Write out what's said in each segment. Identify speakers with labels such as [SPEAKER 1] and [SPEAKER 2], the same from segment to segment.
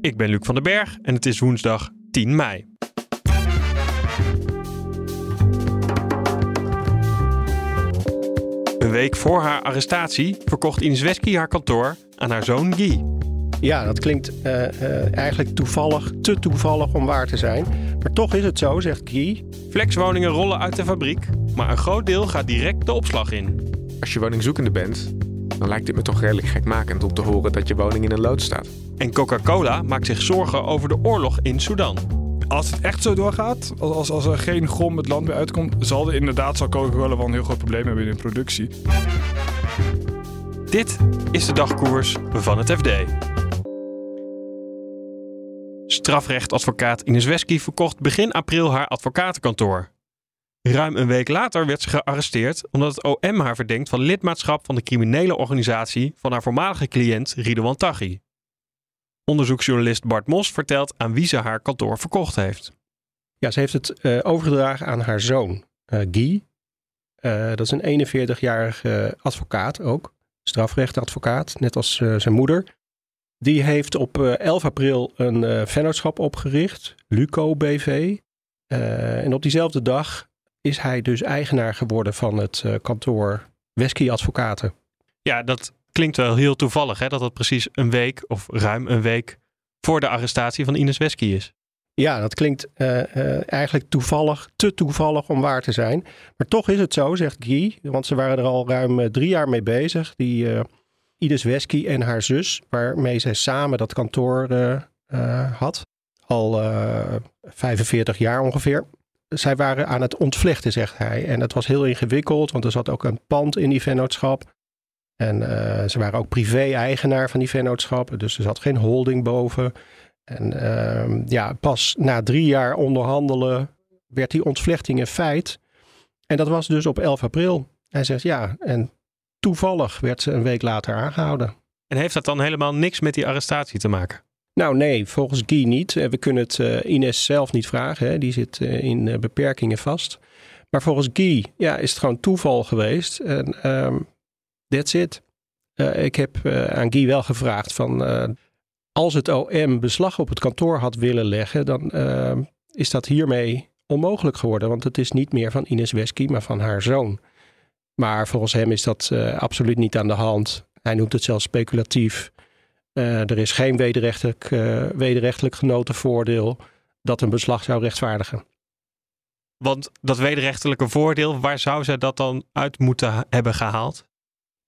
[SPEAKER 1] Ik ben Luc van den Berg en het is woensdag 10 mei. Een week voor haar arrestatie verkocht Ines Wesky haar kantoor aan haar zoon Guy.
[SPEAKER 2] Ja, dat klinkt eh, eh, eigenlijk toevallig, te toevallig om waar te zijn. Maar toch is het zo, zegt Guy.
[SPEAKER 1] Flexwoningen rollen uit de fabriek, maar een groot deel gaat direct de opslag in.
[SPEAKER 3] Als je woningzoekende bent, dan lijkt het me toch redelijk gekmakend om te horen dat je woning in een lood staat.
[SPEAKER 1] En Coca-Cola maakt zich zorgen over de oorlog in Sudan.
[SPEAKER 4] Als het echt zo doorgaat, als, als, als er geen grom het land meer uitkomt, zal er inderdaad zal Coca-Cola wel een heel groot probleem hebben in de productie.
[SPEAKER 1] Dit is de dagkoers van het FD. Strafrechtadvocaat Ines Wesky verkocht begin april haar advocatenkantoor. Ruim een week later werd ze gearresteerd omdat het OM haar verdenkt van lidmaatschap van de criminele organisatie van haar voormalige cliënt Ridouan Taghi. Onderzoeksjournalist Bart Mos vertelt aan wie ze haar kantoor verkocht heeft.
[SPEAKER 2] Ja, ze heeft het uh, overgedragen aan haar zoon, uh, Guy. Uh, dat is een 41-jarige advocaat ook, strafrechtadvocaat, net als zijn moeder. Die heeft op 11 april een vennootschap opgericht, Luco BV. en op diezelfde dag is hij dus eigenaar geworden van het kantoor Wesky Advocaten.
[SPEAKER 1] Ja, dat klinkt wel heel toevallig hè, dat het precies een week of ruim een week voor de arrestatie van Ines Wesky is.
[SPEAKER 2] Ja, dat klinkt uh, uh, eigenlijk toevallig, te toevallig om waar te zijn. Maar toch is het zo, zegt Guy, want ze waren er al ruim drie jaar mee bezig. Die Ines Wesky en haar zus, waarmee zij samen dat kantoor had. Al 45 jaar ongeveer. Zij waren aan het ontvlechten, zegt hij. En het was heel ingewikkeld, want er zat ook een pand in die vennootschap. En uh, ze waren ook privé-eigenaar van die vennootschappen, dus er zat geen holding boven. En uh, ja, pas na drie jaar onderhandelen werd die ontvlechting een feit. En dat was dus op 11 april. Hij zegt ja, en toevallig werd ze een week later aangehouden.
[SPEAKER 1] En heeft dat dan helemaal niks met die arrestatie te maken?
[SPEAKER 2] Nou nee, volgens Guy niet. We kunnen het uh, Ines zelf niet vragen. Hè. Die zit uh, in beperkingen vast. Maar volgens Guy ja, is het gewoon toeval geweest. En um, That's it. Ik heb aan Guy wel gevraagd van als het OM beslag op het kantoor had willen leggen, dan is dat hiermee onmogelijk geworden. Want het is niet meer van Ines Wesky, maar van haar zoon. Maar volgens hem is dat absoluut niet aan de hand. Hij noemt het zelfs speculatief. Er is geen wederrechtelijk, wederrechtelijk genoten voordeel dat een beslag zou rechtvaardigen.
[SPEAKER 1] Want dat wederrechtelijke voordeel, waar zou zij dat dan uit moeten hebben gehaald?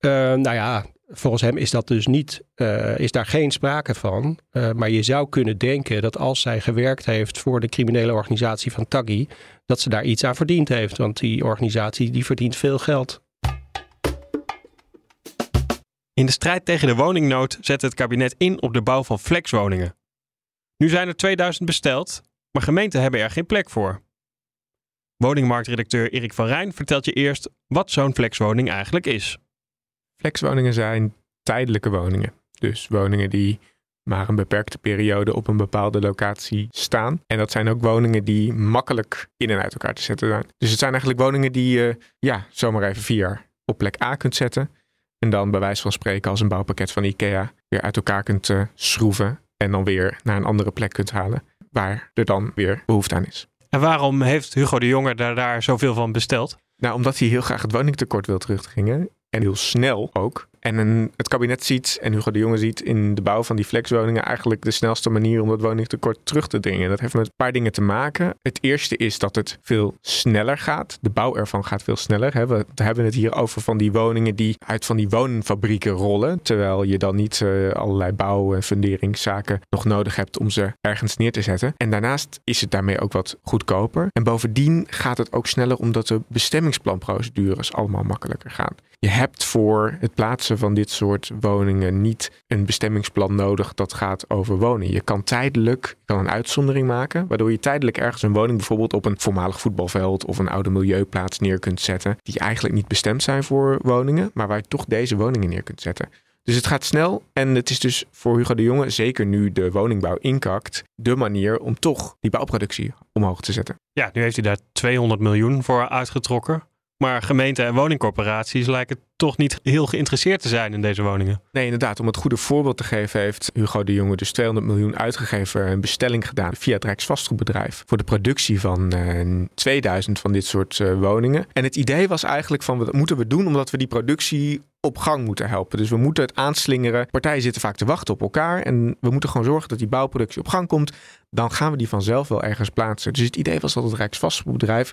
[SPEAKER 2] Uh, nou ja, volgens hem is dat dus niet, uh, is daar geen sprake van. Uh, maar je zou kunnen denken dat als zij gewerkt heeft voor de criminele organisatie van Taggi, dat ze daar iets aan verdiend heeft. Want die organisatie die verdient veel geld.
[SPEAKER 1] In de strijd tegen de woningnood zet het kabinet in op de bouw van flexwoningen. Nu zijn er 2000 besteld, maar gemeenten hebben er geen plek voor. Woningmarktredacteur Erik van Rijn vertelt je eerst wat zo'n flexwoning eigenlijk is.
[SPEAKER 3] Flexwoningen zijn tijdelijke woningen. Dus woningen die maar een beperkte periode op een bepaalde locatie staan. En dat zijn ook woningen die makkelijk in en uit elkaar te zetten zijn. Dus het zijn eigenlijk woningen die je ja, zomaar even vier op plek A kunt zetten. En dan bij wijze van spreken als een bouwpakket van IKEA weer uit elkaar kunt uh, schroeven. En dan weer naar een andere plek kunt halen waar er dan weer behoefte aan is.
[SPEAKER 1] En waarom heeft Hugo de Jonge daar, daar zoveel van besteld?
[SPEAKER 3] Nou, omdat hij heel graag het woningtekort wil terugdringen. En heel snel ook. En het kabinet ziet, en Hugo de Jonge ziet in de bouw van die flexwoningen eigenlijk de snelste manier om dat woningtekort terug te dringen. Dat heeft met een paar dingen te maken. Het eerste is dat het veel sneller gaat. De bouw ervan gaat veel sneller. We hebben het hier over van die woningen die uit van die woonfabrieken rollen. Terwijl je dan niet uh, allerlei bouw- en funderingszaken nog nodig hebt om ze ergens neer te zetten. En daarnaast is het daarmee ook wat goedkoper. En bovendien gaat het ook sneller omdat de bestemmingsplanprocedures allemaal makkelijker gaan. Je hebt voor het plaatsen van dit soort woningen niet een bestemmingsplan nodig dat gaat over wonen. Je kan tijdelijk je kan een uitzondering maken, waardoor je tijdelijk ergens een woning bijvoorbeeld op een voormalig voetbalveld of een oude milieuplaats neer kunt zetten, die eigenlijk niet bestemd zijn voor woningen, maar waar je toch deze woningen neer kunt zetten. Dus het gaat snel en het is dus voor Hugo de Jonge, zeker nu de woningbouw inkakt, de manier om toch die bouwproductie omhoog te zetten.
[SPEAKER 1] Ja, nu heeft hij daar 200 miljoen voor uitgetrokken. Maar gemeenten en woningcorporaties lijken toch niet heel geïnteresseerd te zijn in deze woningen.
[SPEAKER 3] Nee, inderdaad. Om het goede voorbeeld te geven, heeft Hugo de Jonge dus 200 miljoen uitgegeven, een bestelling gedaan via het Rijksvastgoedbedrijf voor de productie van uh, 2000 van dit soort uh, woningen. En het idee was eigenlijk van wat moeten we doen omdat we die productie op gang moeten helpen. Dus we moeten het aanslingeren. Partijen zitten vaak te wachten op elkaar en we moeten gewoon zorgen dat die bouwproductie op gang komt. Dan gaan we die vanzelf wel ergens plaatsen. Dus het idee was dat het Rijksvastgoedbedrijf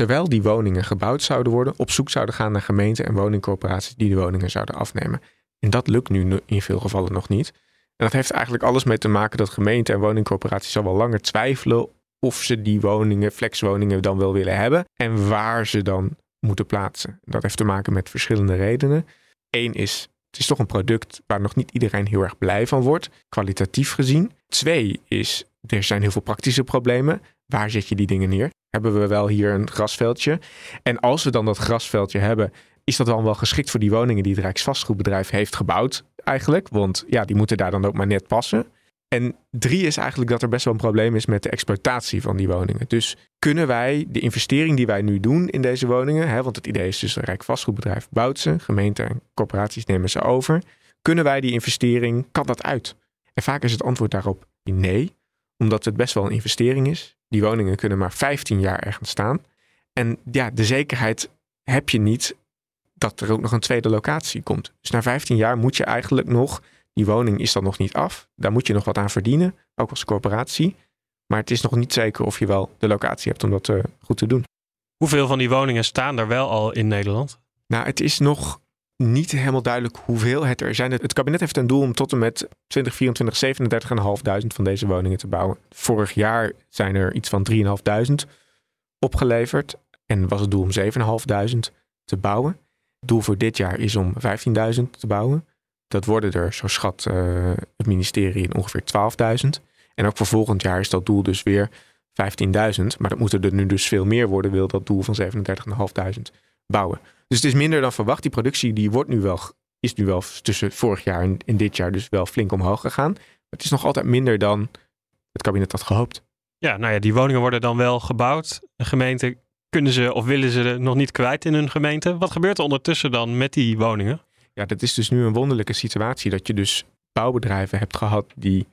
[SPEAKER 3] terwijl die woningen gebouwd zouden worden, op zoek zouden gaan naar gemeenten en woningcorporaties die de woningen zouden afnemen. En dat lukt nu in veel gevallen nog niet. En dat heeft eigenlijk alles mee te maken dat gemeenten en woningcorporaties al wel langer twijfelen of ze die woningen, flexwoningen, dan wel willen hebben en waar ze dan moeten plaatsen. Dat heeft te maken met verschillende redenen. Eén is, het is toch een product waar nog niet iedereen heel erg blij van wordt, kwalitatief gezien. Twee is, er zijn heel veel praktische problemen. Waar zet je die dingen neer? hebben we wel hier een grasveldje. En als we dan dat grasveldje hebben, is dat dan wel geschikt voor die woningen die het Rijksvastgoedbedrijf heeft gebouwd eigenlijk? Want ja, die moeten daar dan ook maar net passen. En drie is eigenlijk dat er best wel een probleem is met de exploitatie van die woningen. Dus kunnen wij de investering die wij nu doen in deze woningen, hè, want het idee is dus een Rijksvastgoedbedrijf bouwt ze, gemeenten en corporaties nemen ze over. Kunnen wij die investering, kan dat uit? En vaak is het antwoord daarop nee, omdat het best wel een investering is. Die woningen kunnen maar 15 jaar ergens staan. En ja, de zekerheid heb je niet dat er ook nog een tweede locatie komt. Dus na 15 jaar moet je eigenlijk nog, die woning is dan nog niet af. Daar moet je nog wat aan verdienen, ook als corporatie. Maar het is nog niet zeker of je wel de locatie hebt om dat uh, goed te doen.
[SPEAKER 1] Hoeveel van die woningen staan er wel al in Nederland?
[SPEAKER 3] Nou, het is nog niet helemaal duidelijk hoeveel het er zijn. Het kabinet heeft een doel om tot en met 2024 37.500 van deze woningen te bouwen. Vorig jaar zijn er iets van 3.500 opgeleverd. En was het doel om 7.500 te bouwen. Het doel voor dit jaar is om 15.000 te bouwen. Dat worden er, zo schat uh, het ministerie, ongeveer 12.000. En ook voor volgend jaar is dat doel dus weer 15.000. Maar dat moeten er nu dus veel meer worden, wil dat doel van 37.500 bouwen. Dus het is minder dan verwacht. Die productie die wordt nu wel, is nu wel tussen vorig jaar en, en dit jaar dus wel flink omhoog gegaan. Maar het is nog altijd minder dan het kabinet had gehoopt.
[SPEAKER 1] Ja, nou ja, die woningen worden dan wel gebouwd. De gemeente kunnen ze of willen ze nog niet kwijt in hun gemeente. Wat gebeurt er ondertussen dan met die woningen?
[SPEAKER 3] Ja, dat is dus nu een wonderlijke situatie. Dat je dus bouwbedrijven hebt gehad die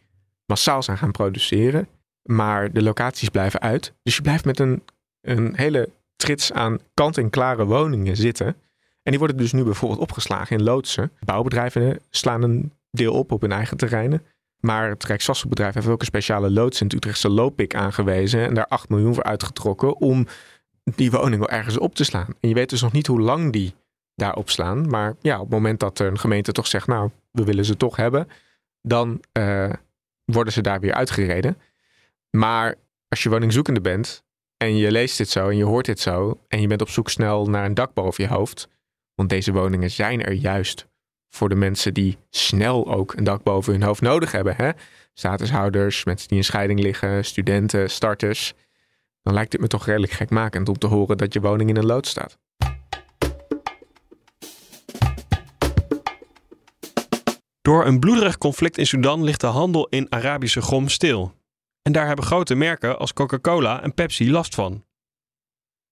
[SPEAKER 3] massaal zijn gaan produceren. Maar de locaties blijven uit. Dus je blijft met een, een hele trits aan kant-en-klare woningen zitten. En die worden dus nu bijvoorbeeld opgeslagen in loodsen. Bouwbedrijven slaan een deel op op hun eigen terreinen. Maar het Rijksvastgoedbedrijf heeft ook een speciale loods in het Utrechtse Lopik aangewezen. En daar 8 miljoen voor uitgetrokken om die woning wel ergens op te slaan. En je weet dus nog niet hoe lang die daar opslaan. Maar ja, op het moment dat een gemeente toch zegt, nou, we willen ze toch hebben. Dan uh, worden ze daar weer uitgereden. Maar als je woningzoekende bent, en je leest dit zo en je hoort dit zo en je bent op zoek snel naar een dak boven je hoofd. Want deze woningen zijn er juist voor de mensen die snel ook een dak boven hun hoofd nodig hebben. Hè? Statushouders, mensen die in scheiding liggen, studenten, starters. Dan lijkt het me toch redelijk gekmakend om te horen dat je woning in een lood staat.
[SPEAKER 1] Door een bloederig conflict in Sudan ligt de handel in Arabische gom stil. En daar hebben grote merken als Coca-Cola en Pepsi last van.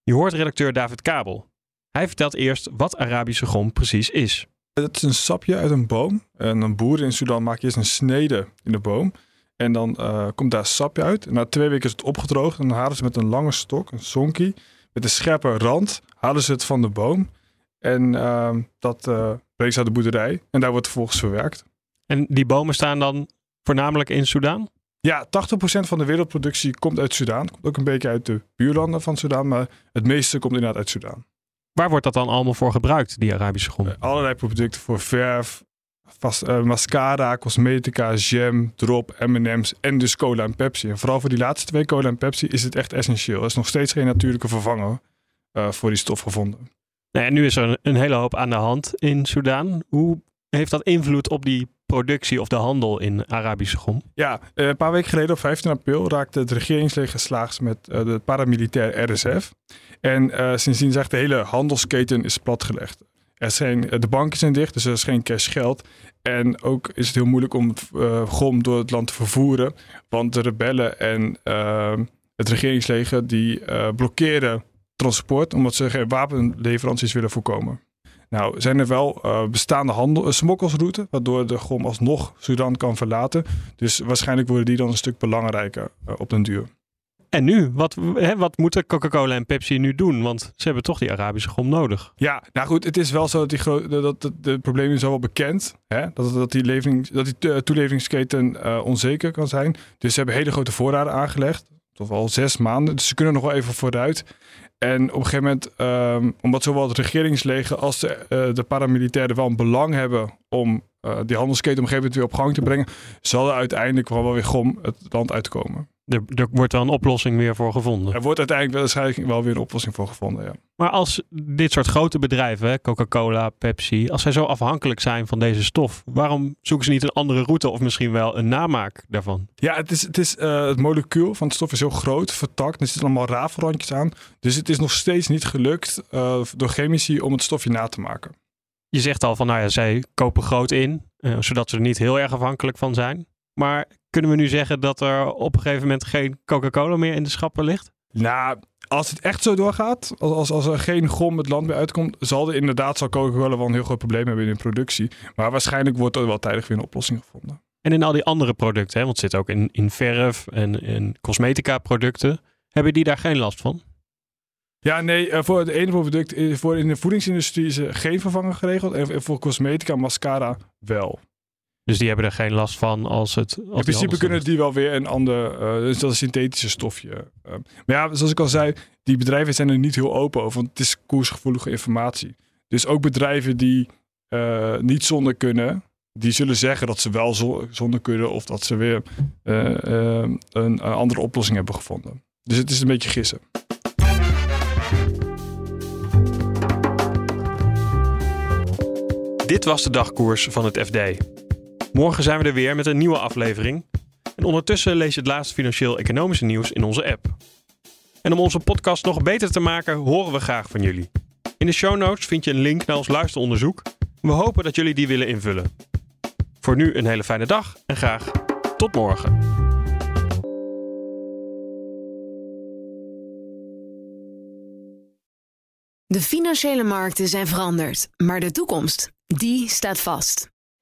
[SPEAKER 1] Je hoort redacteur David Kabel. Hij vertelt eerst wat Arabische gom precies is.
[SPEAKER 4] Het is een sapje uit een boom. En een boer in Sudan maakt eerst een snede in de boom. En dan uh, komt daar sapje uit. En na twee weken is het opgedroogd. En dan halen ze met een lange stok, een sonkie, met een scherpe rand, halen ze het van de boom. En uh, dat uh, brengt ze uit de boerderij. En daar wordt vervolgens verwerkt.
[SPEAKER 1] En die bomen staan dan voornamelijk in Sudan?
[SPEAKER 4] Ja, 80% van de wereldproductie komt uit Sudaan. Komt ook een beetje uit de buurlanden van Sudaan, maar het meeste komt inderdaad uit Sudaan.
[SPEAKER 1] Waar wordt dat dan allemaal voor gebruikt, die Arabische gom? Uh,
[SPEAKER 4] allerlei producten voor verf, vast, uh, mascara, cosmetica, jam, drop, M&M's en dus cola en Pepsi. En vooral voor die laatste twee, cola en Pepsi, is het echt essentieel. Er is nog steeds geen natuurlijke vervanger uh, voor die stof gevonden.
[SPEAKER 1] Nou, en nu is er een, een hele hoop aan de hand in Soedan. Hoe heeft dat invloed op die productie of de handel in Arabische gom?
[SPEAKER 4] Ja, eh, een paar weken geleden, op 15 april, raakte het regeringsleger slaags met uh, de paramilitair RSF. En uh, sindsdien zegt de hele handelsketen is platgelegd. Er zijn, de banken zijn dicht, dus er is geen cash geld. En ook is het heel moeilijk om gom door het land te vervoeren. Want de rebellen en ehm, het regeringsleger die blokkeren transport, omdat ze geen wapenleveranties willen voorkomen. Nou, zijn er wel uh, bestaande handel, uh, smokkelsroutes, waardoor de GOM alsnog Sudan kan verlaten. Dus waarschijnlijk worden die dan een stuk belangrijker uh, op den duur.
[SPEAKER 1] En nu? Wat, hè, wat moeten Coca-Cola en Pepsi nu doen? Want ze hebben toch die Arabische gom nodig.
[SPEAKER 4] Ja, nou goed, het is wel zo dat, die dat, dat de problemen zijn wel bekend. Hè? Dat, dat die, levering, dat die toeleveringsketen onzeker kan zijn. Dus ze hebben hele grote voorraden aangelegd. Tot wel zes maanden. Dus ze kunnen nog wel even vooruit. En op een gegeven moment, um, omdat zowel het regeringsleger als de, uh, de paramilitairen wel een belang hebben om uh, die handelsketen op een gegeven moment weer op gang te brengen, zal er uiteindelijk wel weer gom het land uitkomen.
[SPEAKER 1] Er, er, wordt wel een oplossing weer voor gevonden.
[SPEAKER 4] Er wordt uiteindelijk waarschijnlijk wel weer een oplossing voor gevonden, ja.
[SPEAKER 1] Maar als dit soort grote bedrijven, Coca-Cola, Pepsi, als zij zo afhankelijk zijn van deze stof, waarom zoeken ze niet een andere route of misschien wel een namaak daarvan?
[SPEAKER 4] Ja, het, is, het, is, uh, het molecuul van het stof is heel groot, vertakt. Er zitten allemaal rafelrandjes aan. Dus het is nog steeds niet gelukt uh, door chemici om het stofje na te maken.
[SPEAKER 1] Je zegt al van, nou ja, zij kopen groot in, uh, zodat ze er niet heel erg afhankelijk van zijn. Maar kunnen we nu zeggen dat er op een gegeven moment geen Coca-Cola meer in de schappen ligt?
[SPEAKER 4] Nou, als het echt zo doorgaat, als, als, als er geen gom het land meer uitkomt, zal er inderdaad zal Coca-Cola wel een heel groot probleem hebben in de productie. Maar waarschijnlijk wordt er wel tijdig weer een oplossing gevonden.
[SPEAKER 1] En in al die andere producten, hè, want het zit ook in, in verf en in cosmetica producten, hebben die daar geen last van?
[SPEAKER 4] Ja, nee, eh, voor het ene product, eh, voor in de voedingsindustrie is er geen vervanger geregeld. En voor cosmetica, mascara wel.
[SPEAKER 1] Dus die hebben er geen last van als het. Als
[SPEAKER 4] in principe kunnen die wel weer een ander, uh, dus dat is een synthetische stofje. Uh, maar ja, zoals ik al zei, die bedrijven zijn er niet heel open over, want het is koersgevoelige informatie. Dus ook bedrijven die uh, niet zonder kunnen, die zullen zeggen dat ze wel zonder kunnen of dat ze weer een, een andere oplossing hebben gevonden. Dus het is een beetje gissen.
[SPEAKER 1] Dit was de dagkoers van het FD. Morgen zijn we er weer met een nieuwe aflevering. En ondertussen lees je het laatste financieel-economische nieuws in onze app. En om onze podcast nog beter te maken, horen we graag van jullie. In de show notes vind je een link naar ons luisteronderzoek. We hopen dat jullie die willen invullen. Voor nu een hele fijne dag en graag tot morgen.
[SPEAKER 5] De financiële markten zijn veranderd, maar de toekomst, die staat vast.